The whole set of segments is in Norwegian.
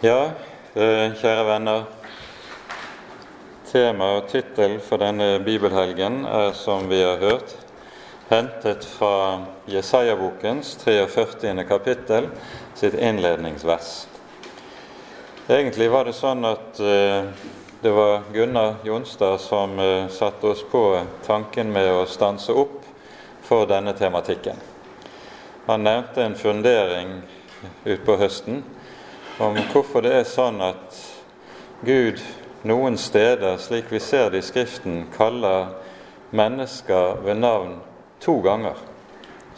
Ja, eh, kjære venner. Tema og tittel for denne bibelhelgen er, som vi har hørt, hentet fra Jesaja-bokens 43. kapittel, sitt innledningsvers. Egentlig var det sånn at eh, det var Gunnar Jonstad som eh, satte oss på tanken med å stanse opp for denne tematikken. Han nevnte en fundering utpå høsten om hvorfor det er sånn at Gud noen steder, slik vi ser det i Skriften, kaller mennesker ved navn to ganger,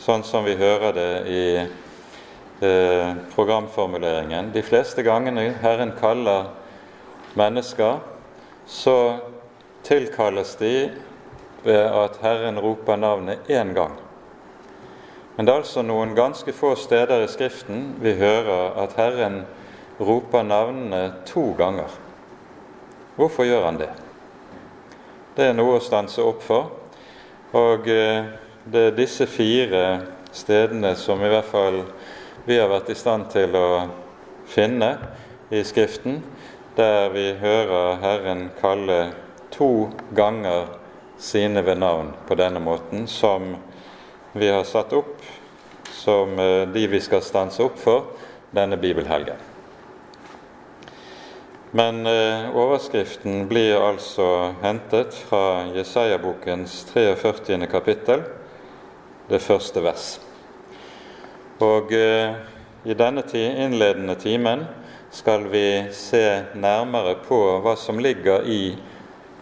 sånn som vi hører det i eh, programformuleringen. De fleste gangene Herren kaller mennesker, så tilkalles de ved at Herren roper navnet én gang. Men det er altså noen ganske få steder i Skriften vi hører at Herren roper navnene to ganger. Hvorfor gjør han det? Det er noe å stanse opp for. Og eh, det er disse fire stedene som i hvert fall vi har vært i stand til å finne i Skriften, der vi hører Herren kalle to ganger sine ved navn på denne måten, som vi har satt opp som eh, de vi skal stanse opp for denne bibelhelgen. Men eh, overskriften blir altså hentet fra Jesaja-bokens 43. kapittel, det første vers. Og eh, i denne innledende timen skal vi se nærmere på hva som ligger i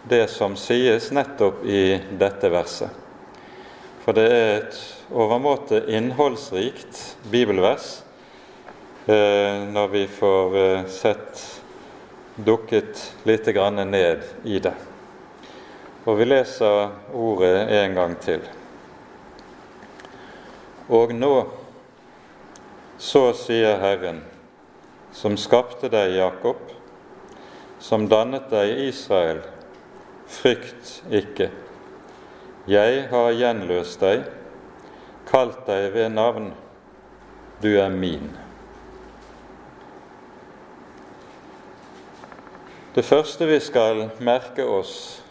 det som sies nettopp i dette verset. For det er et overmåte innholdsrikt bibelvers eh, når vi får sett dukket litt ned i det. Og vi leser ordet en gang til. Og nå, så sier Herren, som skapte deg, Jakob, som dannet deg, Israel, frykt ikke. Jeg har gjenløst deg, kalt deg ved navn, du er min. Det første vi skal merke oss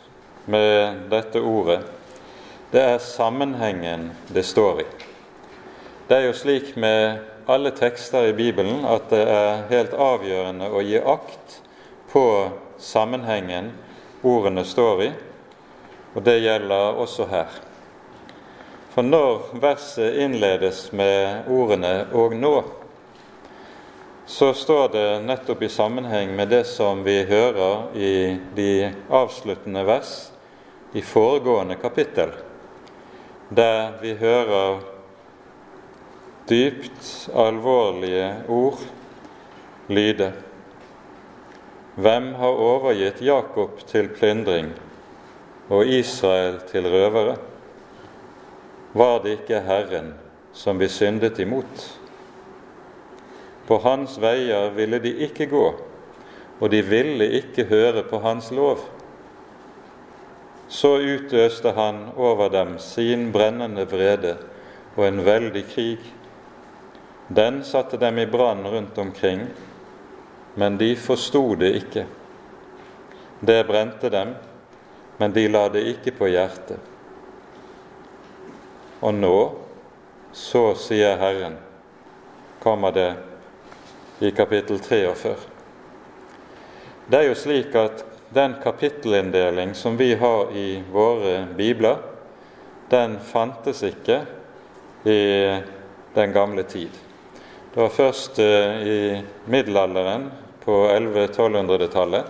med dette ordet, det er sammenhengen det står i. Det er jo slik med alle tekster i Bibelen at det er helt avgjørende å gi akt på sammenhengen ordene står i, og det gjelder også her. For når verset innledes med ordene 'og nå', så står det nettopp i sammenheng med det som vi hører i de avsluttende vers i foregående kapittel, der vi hører dypt alvorlige ord lyde. Hvem har overgitt Jakob til plyndring og Israel til røvere? Var det ikke Herren som vi syndet imot? På hans veier ville de ikke gå, og de ville ikke høre på hans lov. Så utøste han over dem sin brennende vrede og en veldig krig. Den satte dem i brann rundt omkring, men de forsto det ikke. Det brente dem, men de la det ikke på hjertet. Og nå, så sier Herren, kommer det i kapittel 43. Det er jo slik at den kapittelinndeling som vi har i våre bibler, den fantes ikke i den gamle tid. Det var først eh, i middelalderen, på 1100-1200-tallet,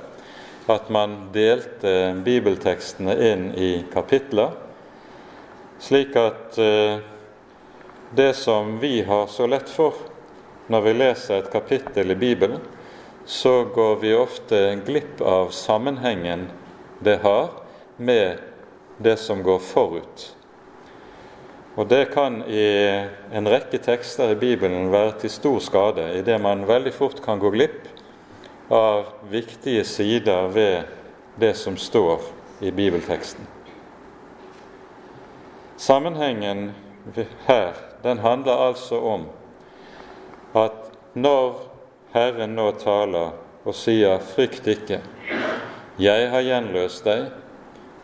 at man delte bibeltekstene inn i kapitler, slik at eh, det som vi har så lett for, når vi leser et kapittel i Bibelen, så går vi ofte glipp av sammenhengen det har med det som går forut. Og Det kan i en rekke tekster i Bibelen være til stor skade, i det man veldig fort kan gå glipp av viktige sider ved det som står i bibelteksten. Sammenhengen her den handler altså om når Herren nå taler og sier, frykt ikke, jeg har gjenløst deg,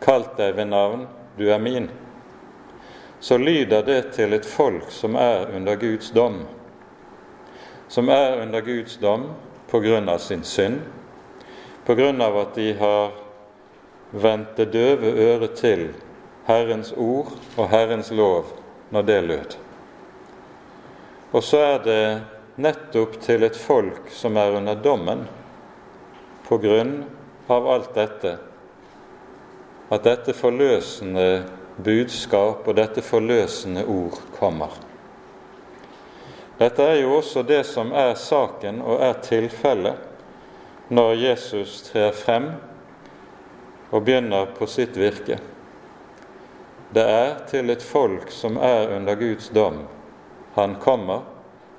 kalt deg ved navn, du er min, så lyder det til et folk som er under Guds dom, som er under Guds dom på grunn av sin synd, på grunn av at de har vendt det døve øret til Herrens ord og Herrens lov når det lød. Og så er det nettopp til et folk som er under dommen på grunn av alt dette, at dette forløsende budskap og dette forløsende ord kommer. Dette er jo også det som er saken og er tilfellet når Jesus trer frem og begynner på sitt virke. Det er til et folk som er under Guds dom, han kommer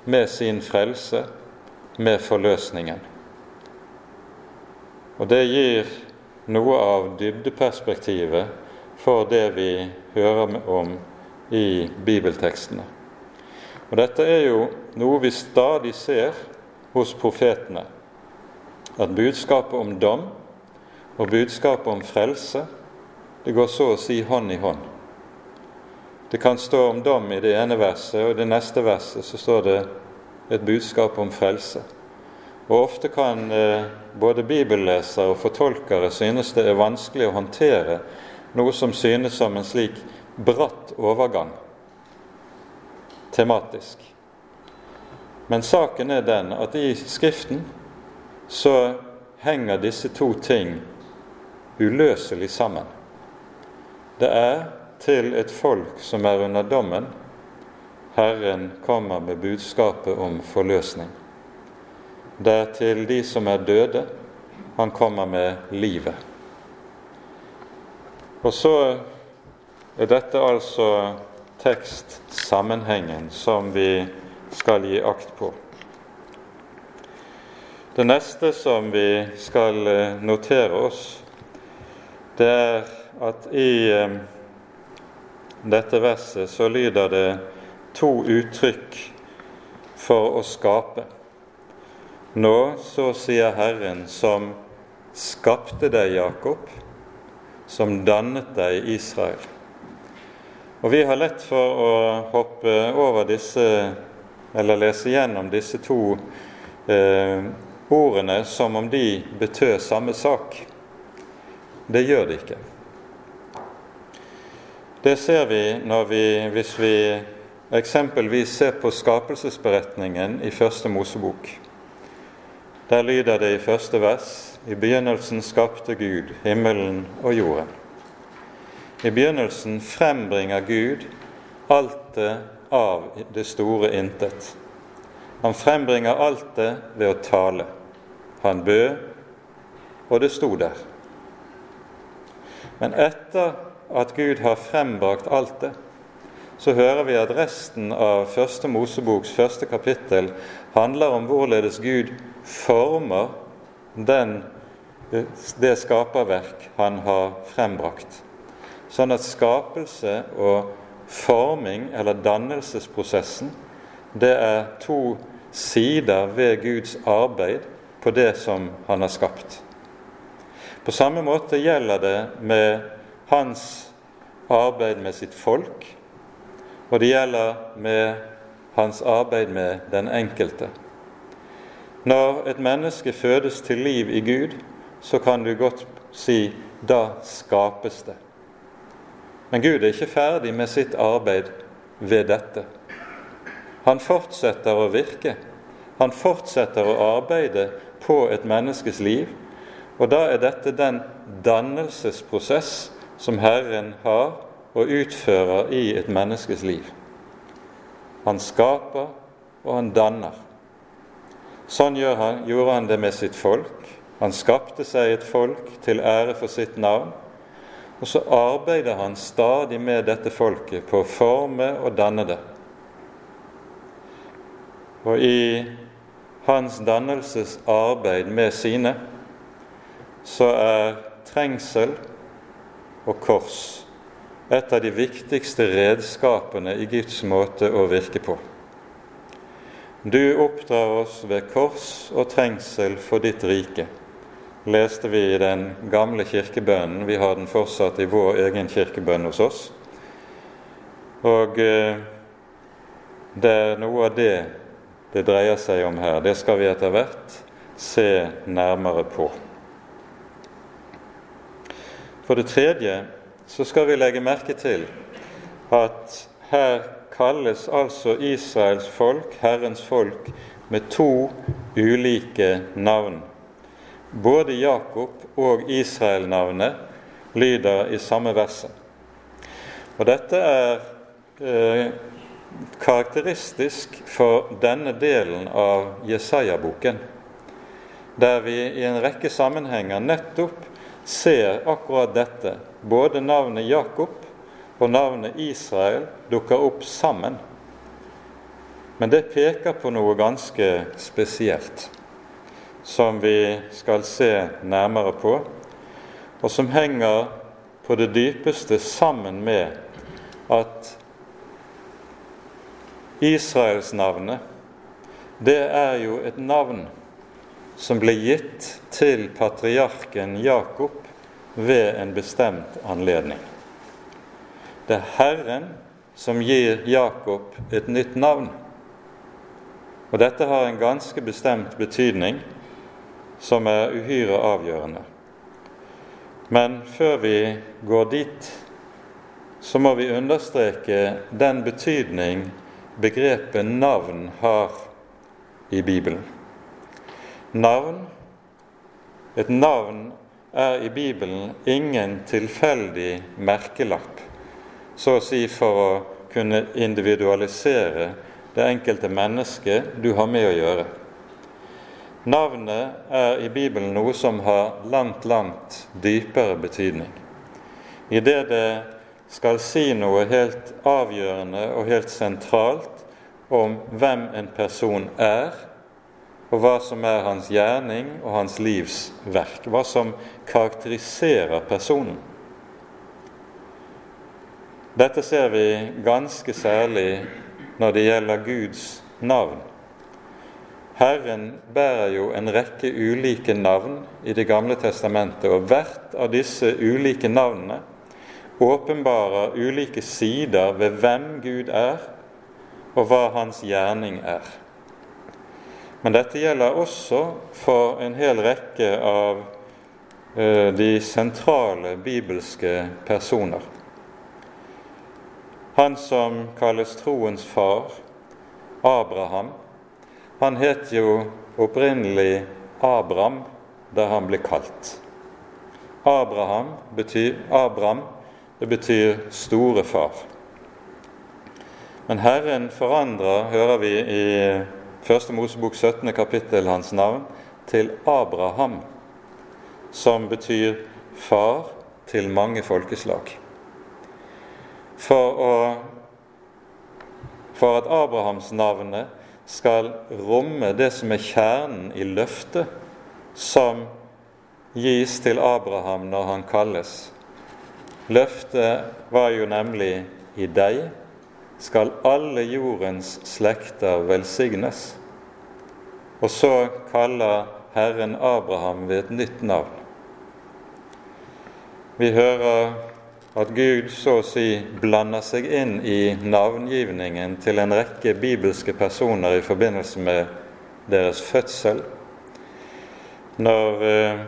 med sin frelse, med forløsningen. Og det gir noe av dybdeperspektivet for det vi hører om i bibeltekstene. Og Dette er jo noe vi stadig ser hos profetene. At budskapet om dom og budskapet om frelse det går så å si hånd i hånd. Det kan stå om dom i det ene verset, og i det neste verset så står det et budskap om frelse. Og Ofte kan eh, både bibellesere og fortolkere synes det er vanskelig å håndtere noe som synes som en slik bratt overgang tematisk. Men saken er den at i Skriften så henger disse to ting uløselig sammen. Det er til et folk som er under dommen, Herren kommer med budskapet om forløsning. Det er til de som er døde, han kommer med livet. Og så er dette altså tekstsammenhengen som vi skal gi akt på. Det neste som vi skal notere oss, det er at i eh, dette verset så lyder det to uttrykk for å skape. Nå så sier Herren som skapte deg, Jakob, som dannet deg, Israel. Og Vi har lett for å hoppe over disse, eller lese gjennom disse to eh, ordene som om de betød samme sak. Det gjør de ikke. Det ser vi når vi, hvis vi eksempelvis ser på skapelsesberetningen i Første Mosebok. Der lyder det i første vers i begynnelsen skapte Gud himmelen og jorden. I begynnelsen frembringer Gud alt det av det store intet. Han frembringer alt det ved å tale. Han bød, og det sto der. Men etter at Gud har frembrakt alt det, så hører vi at resten av første Moseboks første kapittel handler om hvorledes Gud former den, det skaperverk han har frembrakt. Sånn at skapelse og forming, eller dannelsesprosessen, det er to sider ved Guds arbeid på det som han har skapt. På samme måte gjelder det med hans arbeid med sitt folk, og det gjelder med hans arbeid med den enkelte. Når et menneske fødes til liv i Gud, så kan du godt si da skapes det. Men Gud er ikke ferdig med sitt arbeid ved dette. Han fortsetter å virke. Han fortsetter å arbeide på et menneskes liv. Og da er dette den dannelsesprosess som Herren har og utfører i et menneskes liv. Han skaper, og han danner. Sånn han, gjorde han det med sitt folk. Han skapte seg et folk til ære for sitt navn. Og så arbeider han stadig med dette folket på å forme og danne det. Og i hans dannelsesarbeid med sine så er trengsel og kors et av de viktigste redskapene i Guds måte å virke på. Du oppdrar oss ved kors og trengsel for ditt rike, leste vi i den gamle kirkebønnen. Vi har den fortsatt i vår egen kirkebønn hos oss. Og eh, det er noe av det det dreier seg om her. Det skal vi etter hvert se nærmere på. For det tredje så skal vi legge merke til at her kalles altså Israels folk, Herrens folk, med to ulike navn. Både Jakob og Israel-navnet lyder i samme verset. Og dette er eh, karakteristisk for denne delen av Jesaja-boken, der vi i en rekke sammenhenger nettopp ser akkurat dette. Både navnet Jakob og navnet Israel dukker opp sammen. Men det peker på noe ganske spesielt, som vi skal se nærmere på, og som henger på det dypeste sammen med at Israelsnavnet, det er jo et navn som ble gitt til patriarken Jakob ved en bestemt anledning. Det er Herren som gir Jakob et nytt navn. Og dette har en ganske bestemt betydning som er uhyre avgjørende. Men før vi går dit, så må vi understreke den betydning begrepet navn har i Bibelen. Navn Et navn er i Bibelen ingen tilfeldig merkelapp, så å si for å kunne individualisere det enkelte mennesket du har med å gjøre. Navnet er i Bibelen noe som har langt, langt dypere betydning. I det det skal si noe helt avgjørende og helt sentralt om hvem en person er, og hva som er hans gjerning og hans livs verk, hva som karakteriserer personen. Dette ser vi ganske særlig når det gjelder Guds navn. Herren bærer jo en rekke ulike navn i Det gamle testamentet, og hvert av disse ulike navnene åpenbarer ulike sider ved hvem Gud er, og hva hans gjerning er. Men dette gjelder også for en hel rekke av eh, de sentrale bibelske personer. Han som kalles troens far, Abraham, han het jo opprinnelig Abram da han ble kalt. Abraham betyr, Abram det betyr store far. Men Herren forandrer, hører vi i Første Mosebok 17. kapittel hans navn til Abraham, som betyr far til mange folkeslag. For, å, for at Abrahamsnavnet skal romme det som er kjernen i løftet som gis til Abraham når han kalles. Løftet var jo nemlig i deg skal alle jordens slekter velsignes. Og så kaller Herren Abraham ved et nytt navn. Vi hører at Gud så å si blander seg inn i navngivningen til en rekke bibelske personer i forbindelse med deres fødsel. Når eh,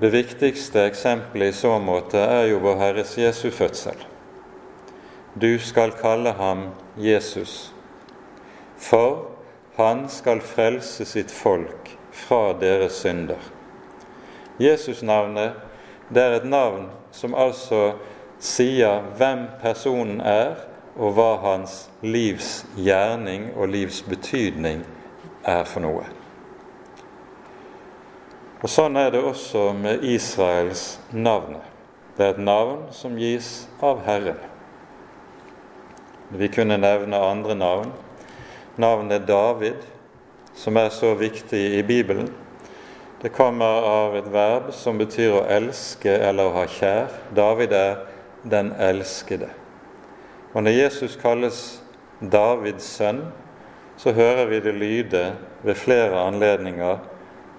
det viktigste eksempelet i så måte er jo vår Herres Jesu fødsel. Du skal kalle ham Jesus, for han skal frelse sitt folk fra deres synder. Jesus-navnet det er et navn som altså sier hvem personen er, og hva hans livs gjerning og livs betydning er for noe. Og Sånn er det også med Israels navn. Det er et navn som gis av Herren. Vi kunne nevne andre navn. Navnet David, som er så viktig i Bibelen. Det kommer av et verb som betyr å elske eller å ha kjær. David er den elskede. Og når Jesus kalles Davids sønn, så hører vi det lyde ved flere anledninger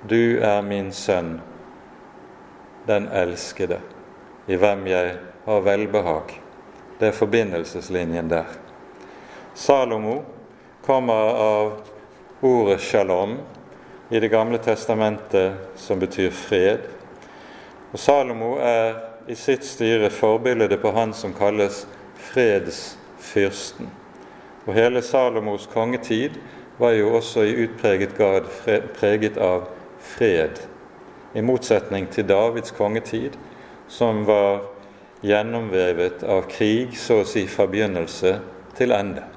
Du er min sønn, den elskede, i hvem jeg har velbehag. Det er forbindelseslinjen der. Salomo kommer av ordet shalom i Det gamle testamentet, som betyr fred. Og Salomo er i sitt styre forbildet på han som kalles fredsfyrsten. Og hele Salomos kongetid var jo også i utpreget grad preget av fred, i motsetning til Davids kongetid, som var gjennomvevet av krig, så å si fra begynnelse til ende.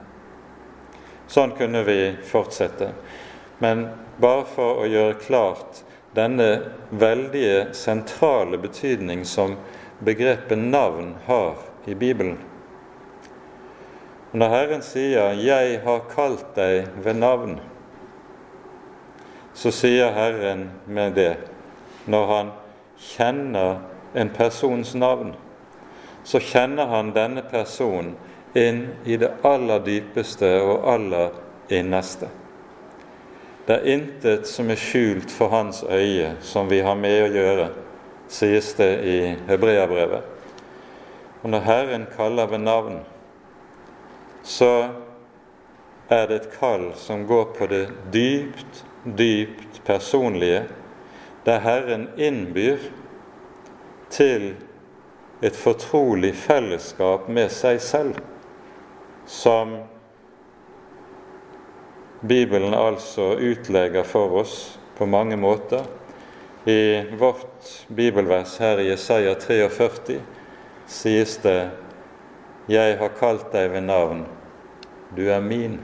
Sånn kunne vi fortsette. Men bare for å gjøre klart denne veldige sentrale betydning som begrepet navn har i Bibelen. Når Herren sier 'Jeg har kalt deg ved navn', så sier Herren med det når han kjenner en persons navn så kjenner han denne personen inn i det aller dypeste og aller innerste. Det er intet som er skjult for hans øye som vi har med å gjøre, sies det i Hebreabrevet. Og når Herren kaller ved navn, så er det et kall som går på det dypt, dypt personlige, der Herren innbyr til et fortrolig fellesskap med seg selv, som Bibelen altså utlegger for oss på mange måter. I vårt bibelvers her i Jesaja 43 sies det 'Jeg har kalt deg ved navn, du er min'.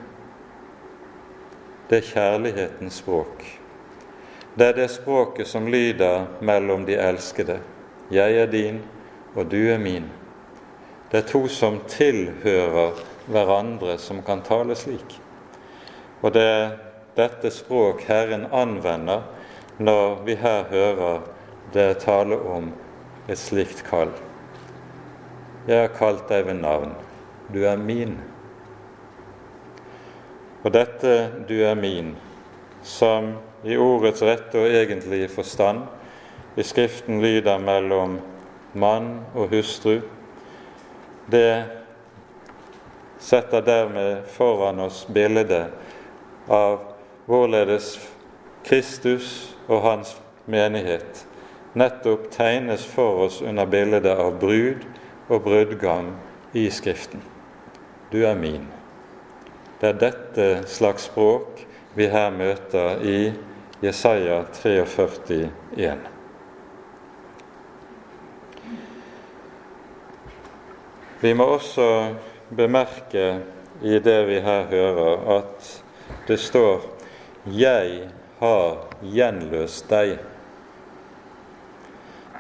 Det er kjærlighetens språk. Det er det språket som lyder mellom de elskede. 'Jeg er din, og du er min. Det er to som tilhører hverandre, som kan tale slik. Og det er dette språk Herren anvender når vi her hører det tale om et slikt kall. Jeg har kalt deg ved navn. Du er min. Og dette 'du er min', som i ordets rette og egentlige forstand i Skriften lyder mellom mann og hustru, det setter dermed foran oss bildet av hvorledes Kristus og hans menighet nettopp tegnes for oss under bildet av brud og brudgom i Skriften. Du er min. Det er dette slags språk vi her møter i Jesaja 43, 1. Vi må også bemerke i det vi her hører, at det står 'Jeg har gjenløst deg'.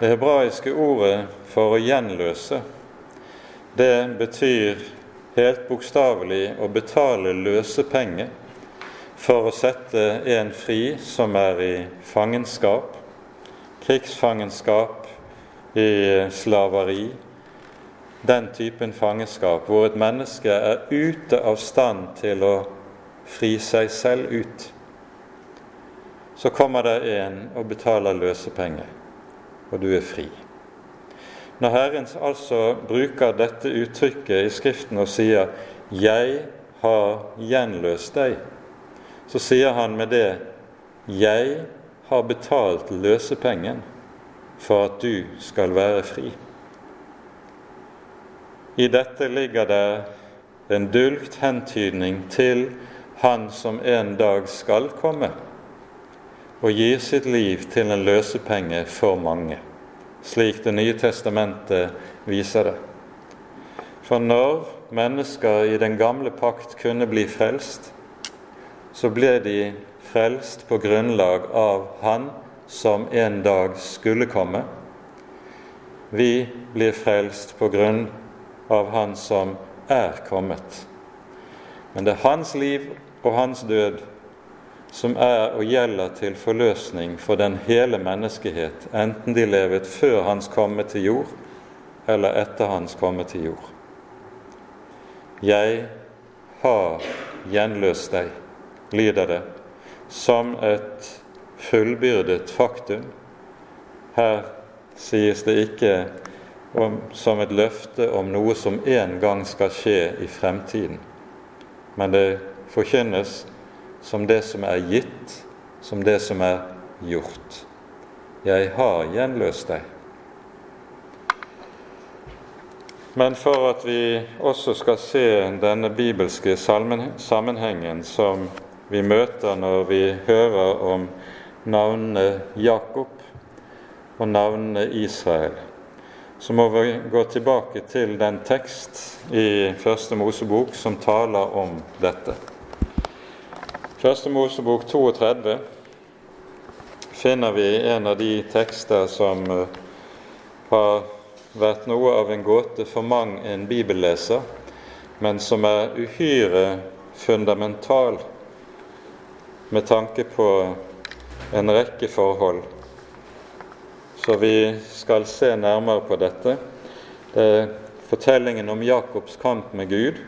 Det hebraiske ordet for å gjenløse, det betyr helt bokstavelig å betale løsepenger for å sette en fri som er i fangenskap, krigsfangenskap, i slaveri, den typen fangenskap hvor et menneske er ute av stand til å fri seg selv ut, så kommer det en og betaler løsepenger, og du er fri. Når Herren altså bruker dette uttrykket i Skriften og sier 'Jeg har gjenløst deg', så sier han med det 'Jeg har betalt løsepengen for at du skal være fri'. I dette ligger det en dulgt hentydning til Han som en dag skal komme og gir sitt liv til en løsepenge for mange, slik Det nye testamentet viser det. For når mennesker i den gamle pakt kunne bli frelst, så ble de frelst på grunnlag av Han som en dag skulle komme. Vi blir frelst på grunn av Han som er kommet. Men det er hans liv og hans død som er og gjelder til forløsning for den hele menneskehet, enten de levet før hans komme til jord eller etter hans komme til jord. Jeg har gjenløst deg, lyder det, som et fullbyrdet faktum. Her sies det ikke om, som et løfte om noe som en gang skal skje i fremtiden, men det forkynnes som det som er gitt, som det som er gjort. Jeg har gjenløst deg. Men for at vi også skal se denne bibelske sammenhengen som vi møter når vi hører om navnene Jakob og navnene Israel, så må vi gå tilbake til den tekst i Første Mosebok som taler om dette. Første Mosebok 32 finner vi en av de tekster som eh, har vært noe av en gåte for mang en bibelleser, men som er uhyre fundamental med tanke på en rekke forhold. Så vi skal se nærmere på dette. Det er fortellingen om Jakobs kamp med Gud,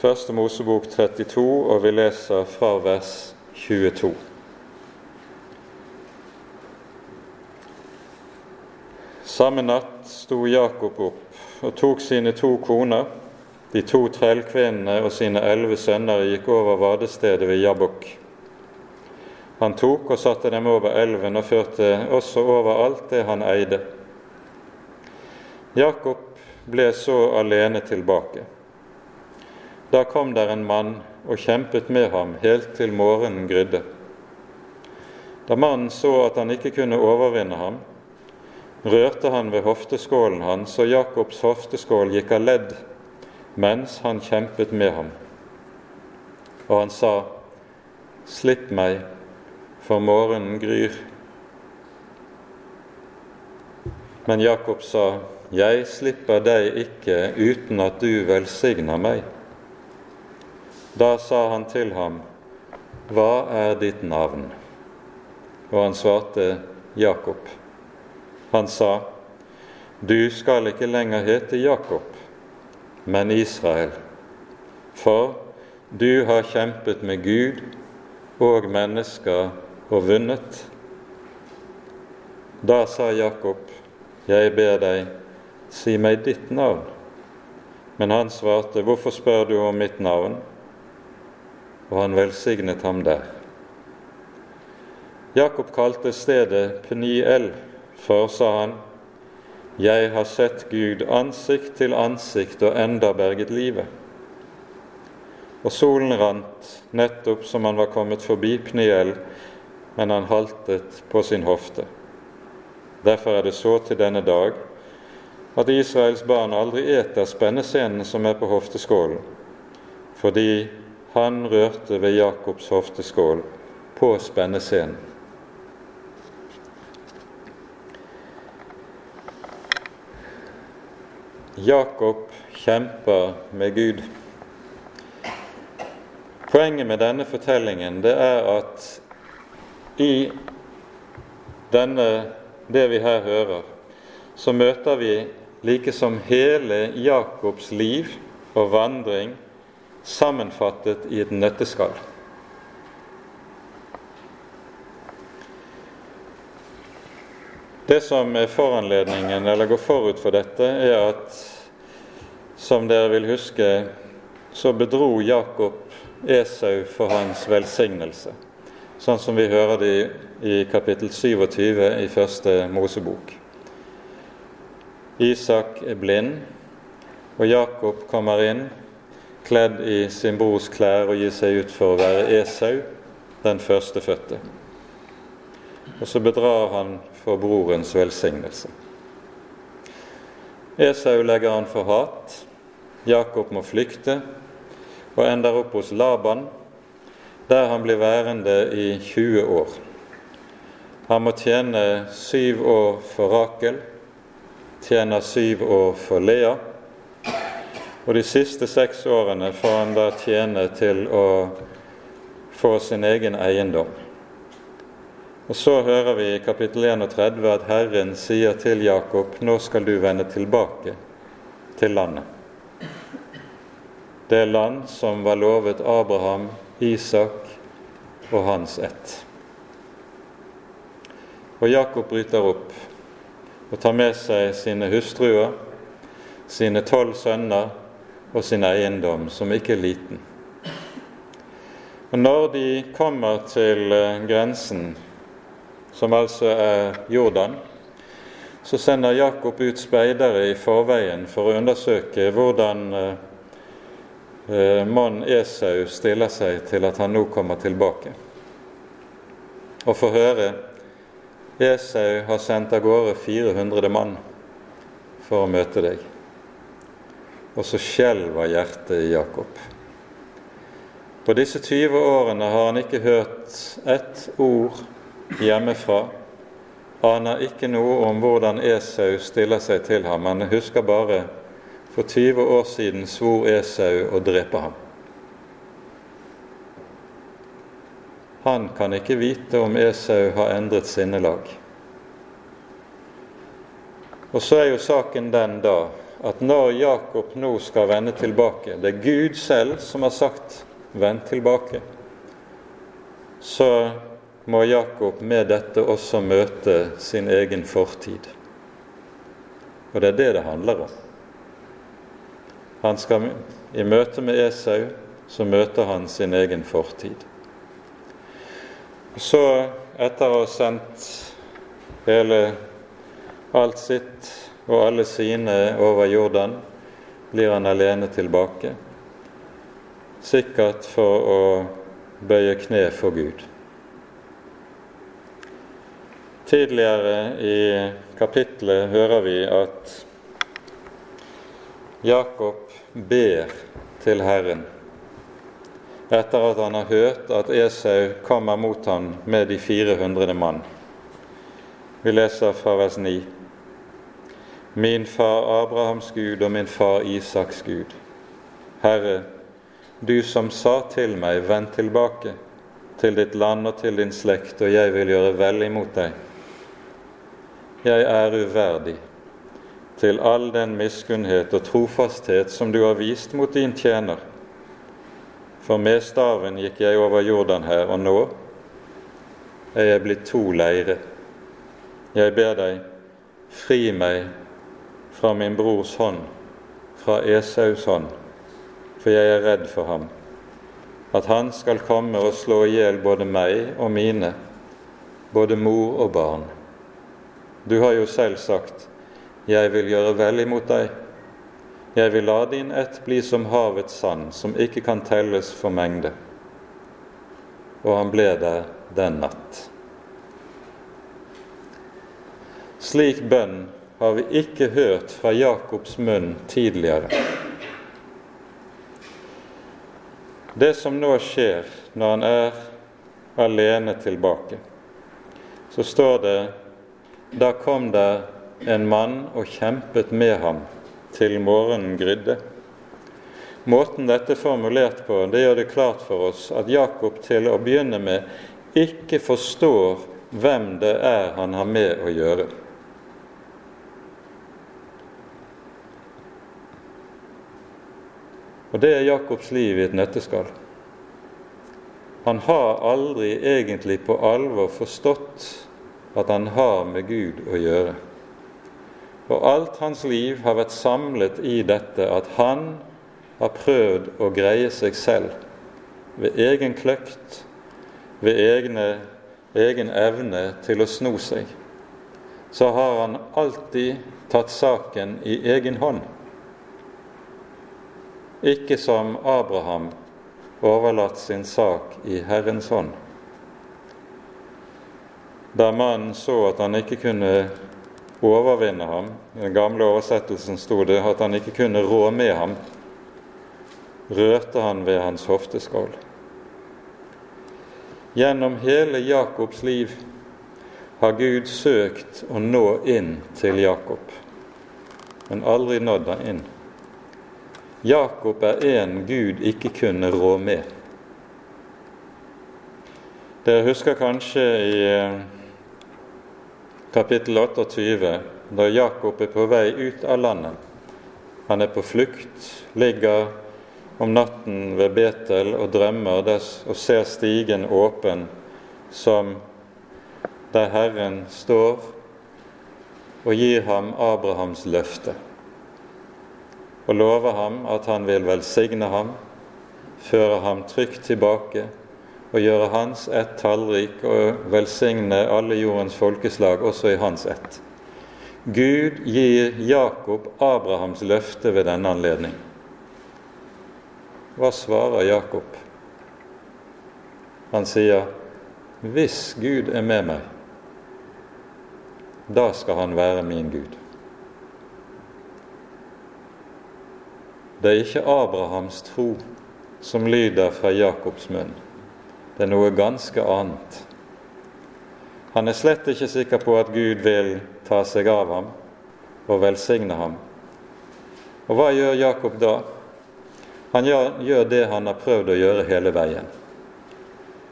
Første Mosebok 32, og vi leser fra vers 22. Samme natt sto Jakob opp og tok sine to koner, de to trellkvinnene og sine elleve sønner gikk over vadestedet ved Jabbok. Han tok og satte dem over elven og førte også over alt det han eide. Jakob ble så alene tilbake. Da kom der en mann og kjempet med ham helt til morgenen grydde. Da mannen så at han ikke kunne overvinne ham, rørte han ved hofteskålen hans, og Jakobs hofteskål gikk av ledd mens han kjempet med ham. Og han sa, Slipp meg, for morgenen gryr. Men Jakob sa, Jeg slipper deg ikke uten at du velsigner meg. Da sa han til ham, Hva er ditt navn? Og han svarte, Jakob. Han sa, Du skal ikke lenger hete Jakob, men Israel, for du har kjempet med Gud og mennesker og vunnet. Da sa Jakob, Jeg ber deg, si meg ditt navn. Men han svarte, Hvorfor spør du om mitt navn? Og han velsignet ham der. Jakob kalte stedet Peniel, for, sa han, jeg har sett Gud ansikt til ansikt og enda berget livet. Og solen rant nettopp som han var kommet forbi Pniel, men han haltet på sin hofte. Derfor er det så til denne dag at Israels barn aldri eter spennescenen som er på hofteskålen, fordi han rørte ved Jakobs hofteskål på spennescenen. Jakob kjemper med Gud. Poenget med denne fortellingen det er at i denne, det vi her hører, så møter vi like som hele Jakobs liv og vandring sammenfattet i et nøtteskall. Det som er foranledningen, eller går forut for dette, er at som dere vil huske, så bedro Jakob Esau for hans velsignelse, sånn som vi hører det i, kapittel 27 i første Mosebok. Isak er blind, og Jakob kommer inn kledd i sin brors klær og gir seg ut for å være Esau, den førstefødte. Og så bedrar han for brorens velsignelse. Esau legger han for hat, Jakob må flykte og ender opp hos Laban, der han blir værende i 20 år. Han må tjene syv år for Rakel, tjener syv år for Lea, og de siste seks årene får han da tjene til å få sin egen eiendom. Og Så hører vi i kapittel 31 at Herren sier til Jakob, nå skal du vende tilbake til landet. det land som var lovet Abraham, Isak og hans ett. Og Jakob bryter opp og tar med seg sine hustruer, sine tolv sønner og sin eiendom, som ikke er liten. Og Når de kommer til eh, grensen, som altså er Jordan, så sender Jakob ut speidere i forveien for å undersøke hvordan eh, mannen Esau stiller seg til at han nå kommer tilbake, og får høre Esau har sendt av gårde 400 mann for å møte deg. Og så skjelver hjertet i Jakob. På disse 20 årene har han ikke hørt ett ord hjemmefra. Aner ikke noe om hvordan Esau stiller seg til ham. men husker bare for 20 år siden svor Esau å drepe ham. Han kan ikke vite om Esau har endret sinnelag. Og så er jo saken den da at når Jakob nå skal vende tilbake Det er Gud selv som har sagt 'vend tilbake'. Så må Jakob med dette også møte sin egen fortid. Og det er det det handler om. Han skal, I møte med Esau så møter han sin egen fortid. Så, etter å ha sendt hele alt sitt og alle sine over Jordan, blir han alene tilbake, sikkert for å bøye kne for Gud. Tidligere i kapitlet hører vi at Jakob ber til Herren etter at han har hørt at Esau kommer mot ham med de 400 mann. Vi leser fra vers 9. Min far Abrahams Gud og min far Isaks Gud. Herre, du som sa til meg, vend tilbake til ditt land og til din slekt, og jeg vil gjøre vel imot deg. Jeg er uverdig til all den miskunnhet og trofasthet som du har vist mot din tjener for med staven gikk jeg over Jordan her, og nå er jeg blitt to leire. Jeg ber deg, fri meg fra min brors hånd, fra Esaus hånd, for jeg er redd for ham, at han skal komme og slå i hjel både meg og mine, både mor og barn. Du har jo selv sagt, jeg vil gjøre vel imot deg. Jeg vil la din ett bli som havets sand, som ikke kan telles for mengde. Og han ble der den natt. Slik bønn har vi ikke hørt fra Jakobs munn tidligere. Det som nå skjer når han er alene tilbake, så står det da kom det en mann og kjempet med ham til morgenen grydde. Måten dette er formulert på, det gjør det klart for oss at Jakob til å begynne med ikke forstår hvem det er han har med å gjøre. Og det er Jakobs liv i et nøtteskall. Han har aldri egentlig på alvor forstått at han har med Gud å gjøre. Og alt hans liv har vært samlet i dette at han har prøvd å greie seg selv ved egen kløkt, ved egne, egen evne til å sno seg. Så har han alltid tatt saken i egen hånd. Ikke som Abraham overlatt sin sak i Herrens hånd. Da mannen så at han ikke kunne overvinne ham. I den gamle oversettelsen sto det at han ikke kunne rå med ham. Rørte han ved hans hofteskål. Gjennom hele Jakobs liv har Gud søkt å nå inn til Jakob, men aldri nådd han inn. Jakob er en Gud ikke kunne rå med. Dere husker kanskje i eh, kapittel 28, da Jakob er på vei ut av landet. Han er på flukt, ligger om natten ved Betel og drømmer og ser stigen åpen som der Herren står og gir ham Abrahams løfte og lover ham at han vil velsigne ham, føre ham trygt tilbake og gjøre hans ett tallrik og velsigne alle jordens folkeslag, også i hans ett. Gud gir Jakob Abrahams løfte ved denne anledning. Hva svarer Jakob? Han sier, 'Hvis Gud er med meg, da skal han være min Gud'. Det er ikke Abrahams tro som lyder fra Jakobs munn. Det er noe ganske annet. Han er slett ikke sikker på at Gud vil ta seg av ham og velsigne ham. Og hva gjør Jakob da? Han gjør, det han har prøvd å gjøre hele veien.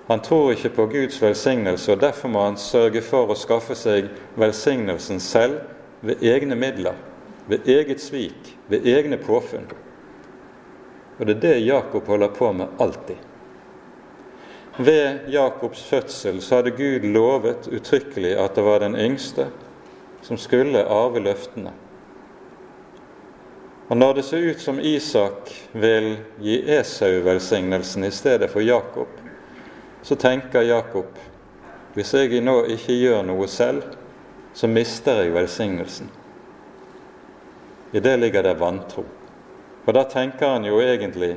Han tror ikke på Guds velsignelse, og derfor må han sørge for å skaffe seg velsignelsen selv ved egne midler, ved eget svik, ved egne påfunn. Og det er det Jakob holder på med alltid. Ved Jakobs fødsel så hadde Gud lovet uttrykkelig at det var den yngste som skulle arve løftene. Og når det ser ut som Isak vil gi Esau velsignelsen i stedet for Jakob, så tenker Jakob hvis jeg nå ikke gjør noe selv, så mister jeg velsignelsen. I det ligger det vantro. Og da tenker han jo egentlig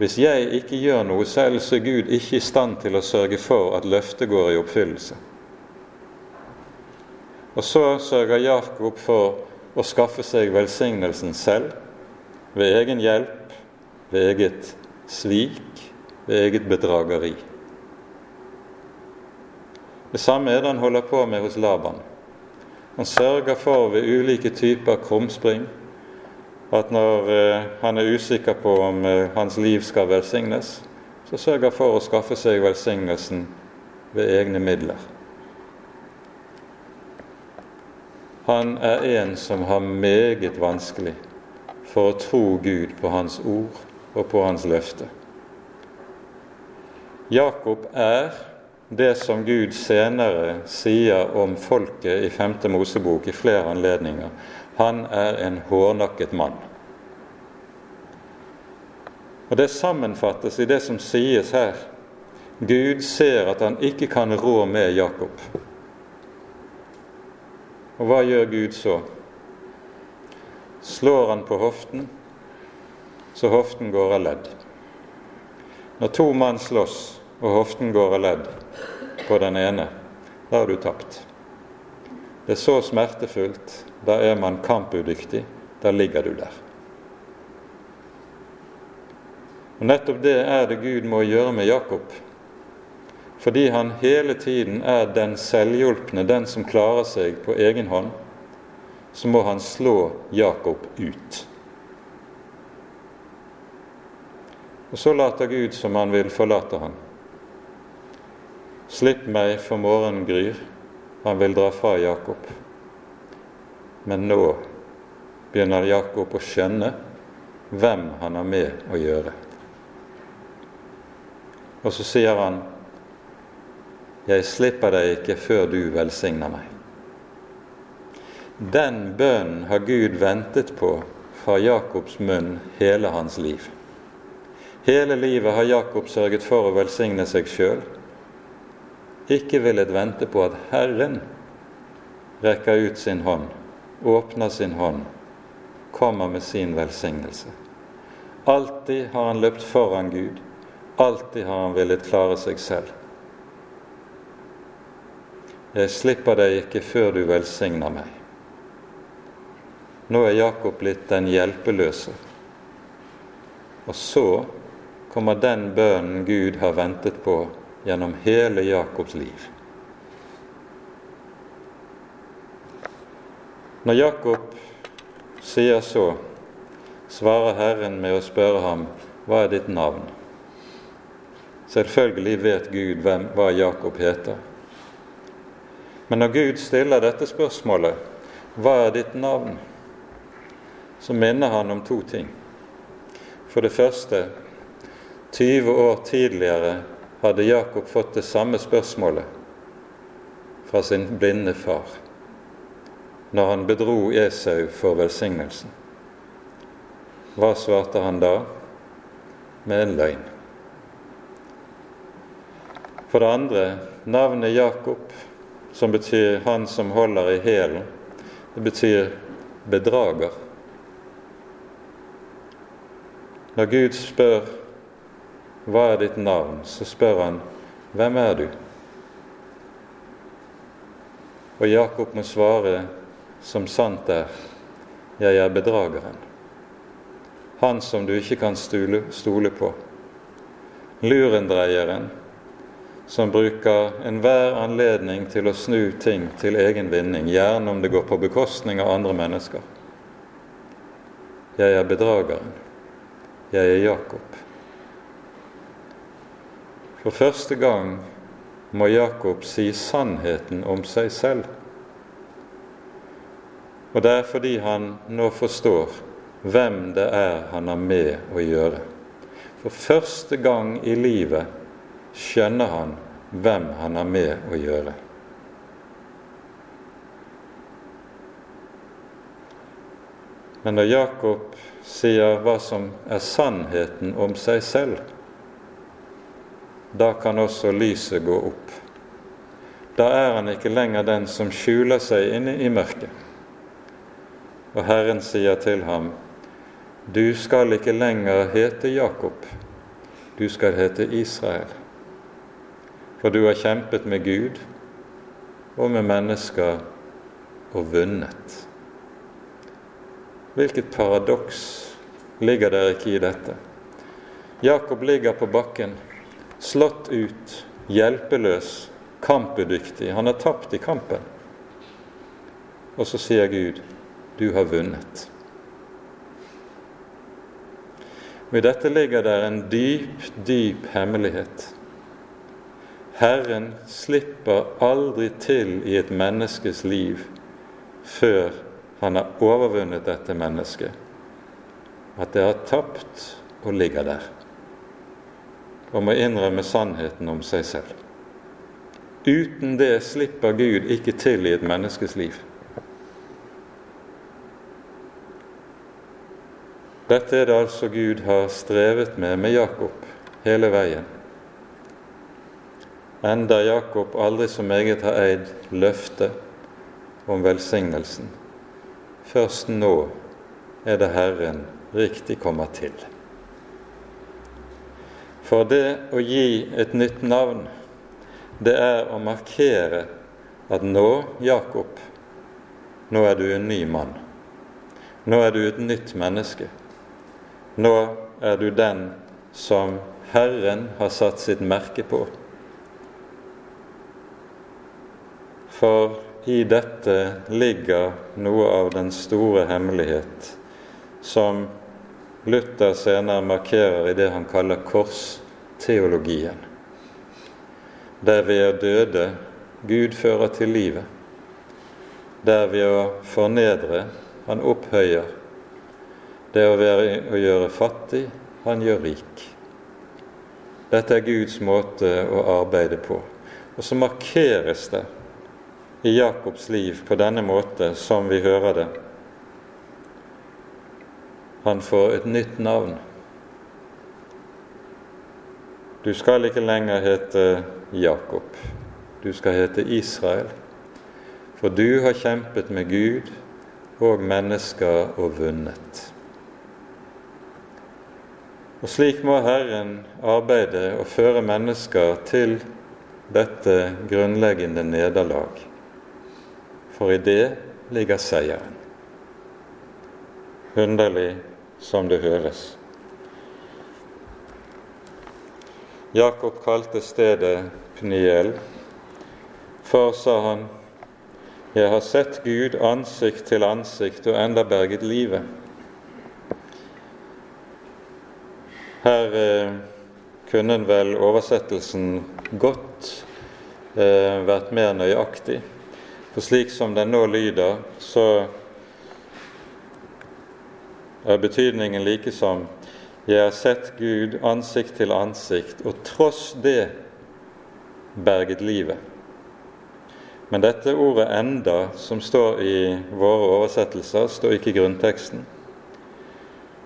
hvis jeg ikke gjør noe selv, så er Gud ikke i stand til å sørge for at løftet går i oppfyllelse. Og så sørger Jakob for å skaffe seg velsignelsen selv, ved egen hjelp, ved eget svik, ved eget bedrageri. Det samme er det han holder på med hos Laban. Han sørger for ved ulike typer krumspring at når eh, han er usikker på om eh, hans liv skal velsignes, så sørger for å skaffe seg velsignelsen ved egne midler. Han er en som har meget vanskelig for å tro Gud på Hans ord og på Hans løfte. Jakob er det som Gud senere sier om folket i 5. Mosebok i flere anledninger. Han er en hårnakket mann. Og Det sammenfattes i det som sies her. Gud ser at han ikke kan rå med Jakob. Og hva gjør Gud så? Slår han på hoften, så hoften går av ledd. Når to mann slåss, og hoften går av ledd på den ene, da har du tapt. Det er så smertefullt. Da er man kampudyktig. Da ligger du der. Og Nettopp det er det Gud må gjøre med Jakob fordi han hele tiden er den selvhjulpne, den som klarer seg på egen hånd, så må han slå Jakob ut. Og så later Gud som han vil forlate ham. Slipp meg, for morgenen gryr. Han vil dra fra Jakob. Men nå begynner Jakob å skjønne hvem han har med å gjøre. Og så sier han 'Jeg slipper deg ikke før du velsigner meg'. Den bønnen har Gud ventet på fra Jakobs munn hele hans liv. Hele livet har Jakob sørget for å velsigne seg sjøl, ikke villet vente på at Herren rekker ut sin hånd, åpner sin hånd, kommer med sin velsignelse. Alltid har han løpt foran Gud, alltid har han villet klare seg selv. Jeg slipper deg ikke før du velsigner meg. Nå er Jakob blitt den hjelpeløse. Og så kommer den bønnen Gud har ventet på gjennom hele Jakobs liv. Når Jakob sier så, svarer Herren med å spørre ham, hva er ditt navn? Selvfølgelig vet Gud hvem, hva Jakob heter. Men når Gud stiller dette spørsmålet 'Hva er ditt navn?', så minner han om to ting. For det første, 20 år tidligere hadde Jakob fått det samme spørsmålet fra sin blinde far når han bedro Esau for velsignelsen. Hva svarte han da? Med en løgn. For det andre, navnet Jakob, som betyr 'han som holder i hælen', det betyr bedrager. Når Gud spør 'Hva er ditt navn?', så spør han 'Hvem er du?' Og Jakob må svare som sant er 'Jeg er bedrageren'. Han som du ikke kan stole, på. Lurendreieren som bruker enhver anledning til å snu ting til egen vinning, gjerne om det går på bekostning av andre mennesker. Jeg er bedrageren. Jeg er Jakob. For første gang må Jakob si sannheten om seg selv. Og det er fordi han nå forstår hvem det er han har med å gjøre. For første gang i livet skjønner han hvem han har med å gjøre. Men når Jakob sier hva som er sannheten om seg selv, da kan også lyset gå opp. Da er han ikke lenger den som skjuler seg inne i mørket. Og Herren sier til ham, du skal ikke lenger hete Jakob, du skal hete Israel. For du har kjempet med Gud og med mennesker og vunnet. Hvilket paradoks ligger der ikke i dette? Jakob ligger på bakken, slått ut, hjelpeløs, kampudyktig. Han har tapt i kampen. Og så sier Gud, 'Du har vunnet'. Ved dette ligger der en dyp, dyp hemmelighet. Herren slipper aldri til i et menneskes liv før han har overvunnet dette mennesket, at det har tapt og ligger der, og må innrømme sannheten om seg selv. Uten det slipper Gud ikke til i et menneskes liv. Dette er det altså Gud har strevet med med Jakob hele veien enda Jakob aldri så meget har eid løftet om velsignelsen. Først nå er det Herren riktig kommer til. For det å gi et nytt navn, det er å markere at nå, Jakob, nå er du en ny mann. Nå er du et nytt menneske. Nå er du den som Herren har satt sitt merke på. For i dette ligger noe av den store hemmelighet som Luther senere markerer i det han kaller korsteologien. Der ved å døde Gud fører til livet. Der ved å fornedre han opphøyer. Det å, være, å gjøre fattig han gjør rik. Dette er Guds måte å arbeide på. Og så markeres det i Jakobs liv på denne måte som vi hører det. Han får et nytt navn. Du skal ikke lenger hete Jakob, du skal hete Israel. For du har kjempet med Gud og mennesker og vunnet. Og slik må Herren arbeide og føre mennesker til dette grunnleggende nederlag for i det ligger seieren. Underlig som det høres. Jakob kalte stedet Pniel. For, sa han, jeg har sett Gud ansikt til ansikt og enda berget livet. Her eh, kunne vel oversettelsen godt eh, vært mer nøyaktig. For slik som den nå lyder, så er betydningen like som Jeg har sett Gud ansikt til ansikt, og tross det berget livet. Men dette ordet 'enda', som står i våre oversettelser, står ikke i grunnteksten.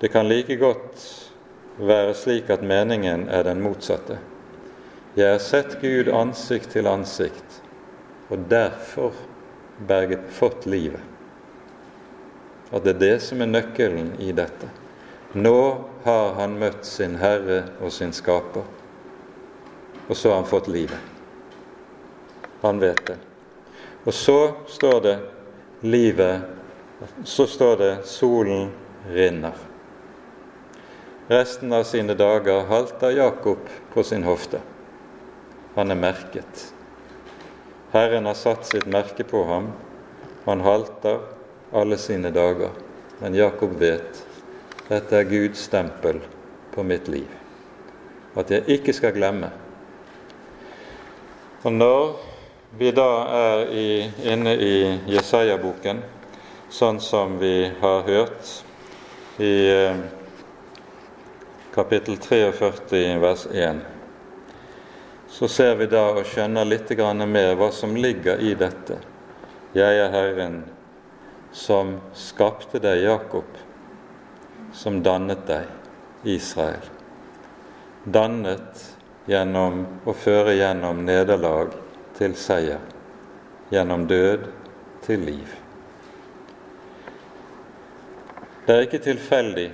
Det kan like godt være slik at meningen er den motsatte. Jeg har sett Gud ansikt til ansikt, og derfor berget fått livet. At det er det som er nøkkelen i dette. Nå har han møtt sin Herre og sin Skaper, og så har han fått livet. Han vet det. Og så står det livet Så står det solen rinner. Resten av sine dager halter Jakob på sin hofte. Han er merket. Herren har satt sitt merke på ham. Han halter alle sine dager. Men Jakob vet dette er Guds stempel på mitt liv. At jeg ikke skal glemme. Og når vi da er i, inne i Jesaja-boken, sånn som vi har hørt i eh, kapittel 43 vers 1, så ser vi da og skjønner litt mer hva som ligger i dette. Jeg er Herren som skapte deg, Jakob, som dannet deg, Israel. Dannet gjennom å føre gjennom nederlag til seier, gjennom død til liv. Det er ikke tilfeldig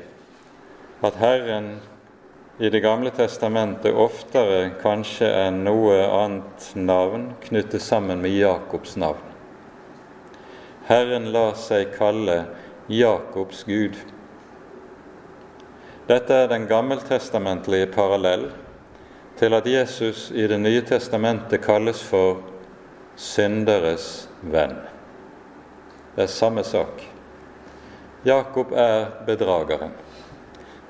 at Herren i Det gamle testamentet oftere kanskje enn noe annet navn knyttes sammen med Jakobs navn. Herren lar seg kalle Jakobs Gud. Dette er den gammeltestamentlige parallell til at Jesus i Det nye testamentet kalles for synderes venn. Det er samme sak. Jakob er bedrageren.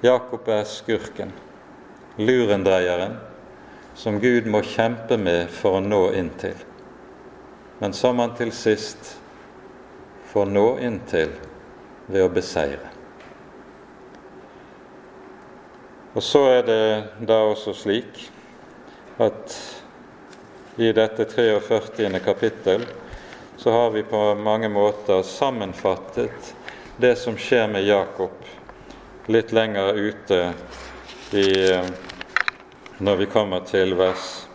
Jakob er skurken lurendreieren, som Gud må kjempe med for å nå inn til, men som han til sist får nå inntil ved å beseire. Og så er det da også slik at i dette 43. kapittel så har vi på mange måter sammenfattet det som skjer med Jakob litt lenger ute i når vi kommer til vers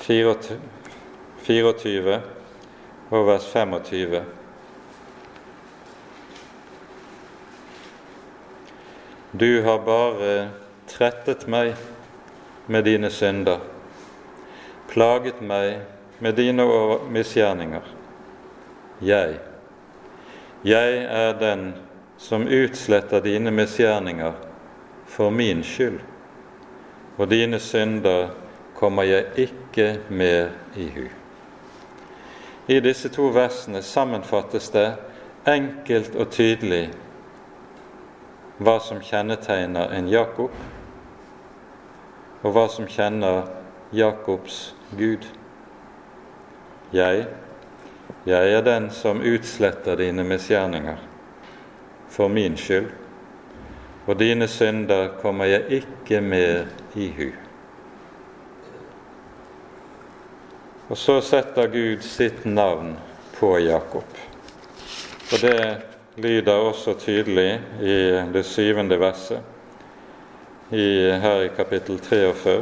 24 og vers 25. Du har bare trettet meg med dine synder, plaget meg med dine misgjerninger. Jeg, jeg er den som utsletter dine misgjerninger for min skyld og dine synder kommer jeg ikke mer i hu. I disse to versene sammenfattes det enkelt og tydelig hva som kjennetegner en Jakob, og hva som kjenner Jakobs Gud. Jeg, jeg er den som utsletter dine misgjerninger for min skyld, og dine synder kommer jeg ikke mer i hu. Og så setter Gud sitt navn på Jakob. Og det lyder også tydelig i det syvende verset i, her i kapittel 43.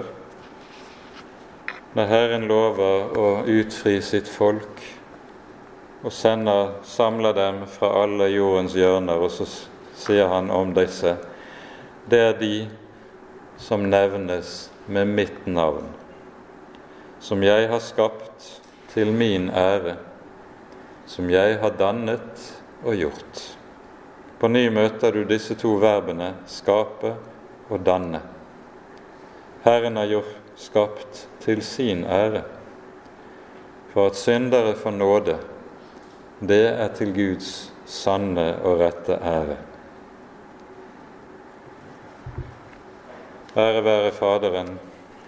Når Herren lover å utfri sitt folk og sender, samler dem fra alle jordens hjørner, og så sier han om disse det er de som nevnes med mitt navn, som jeg har skapt til min ære, som jeg har dannet og gjort. På ny møter du disse to verbene skape og danne. Herren har gjort skapt til sin ære, for at syndere får nåde. Det er til Guds sanne og rette ære. Ære være Faderen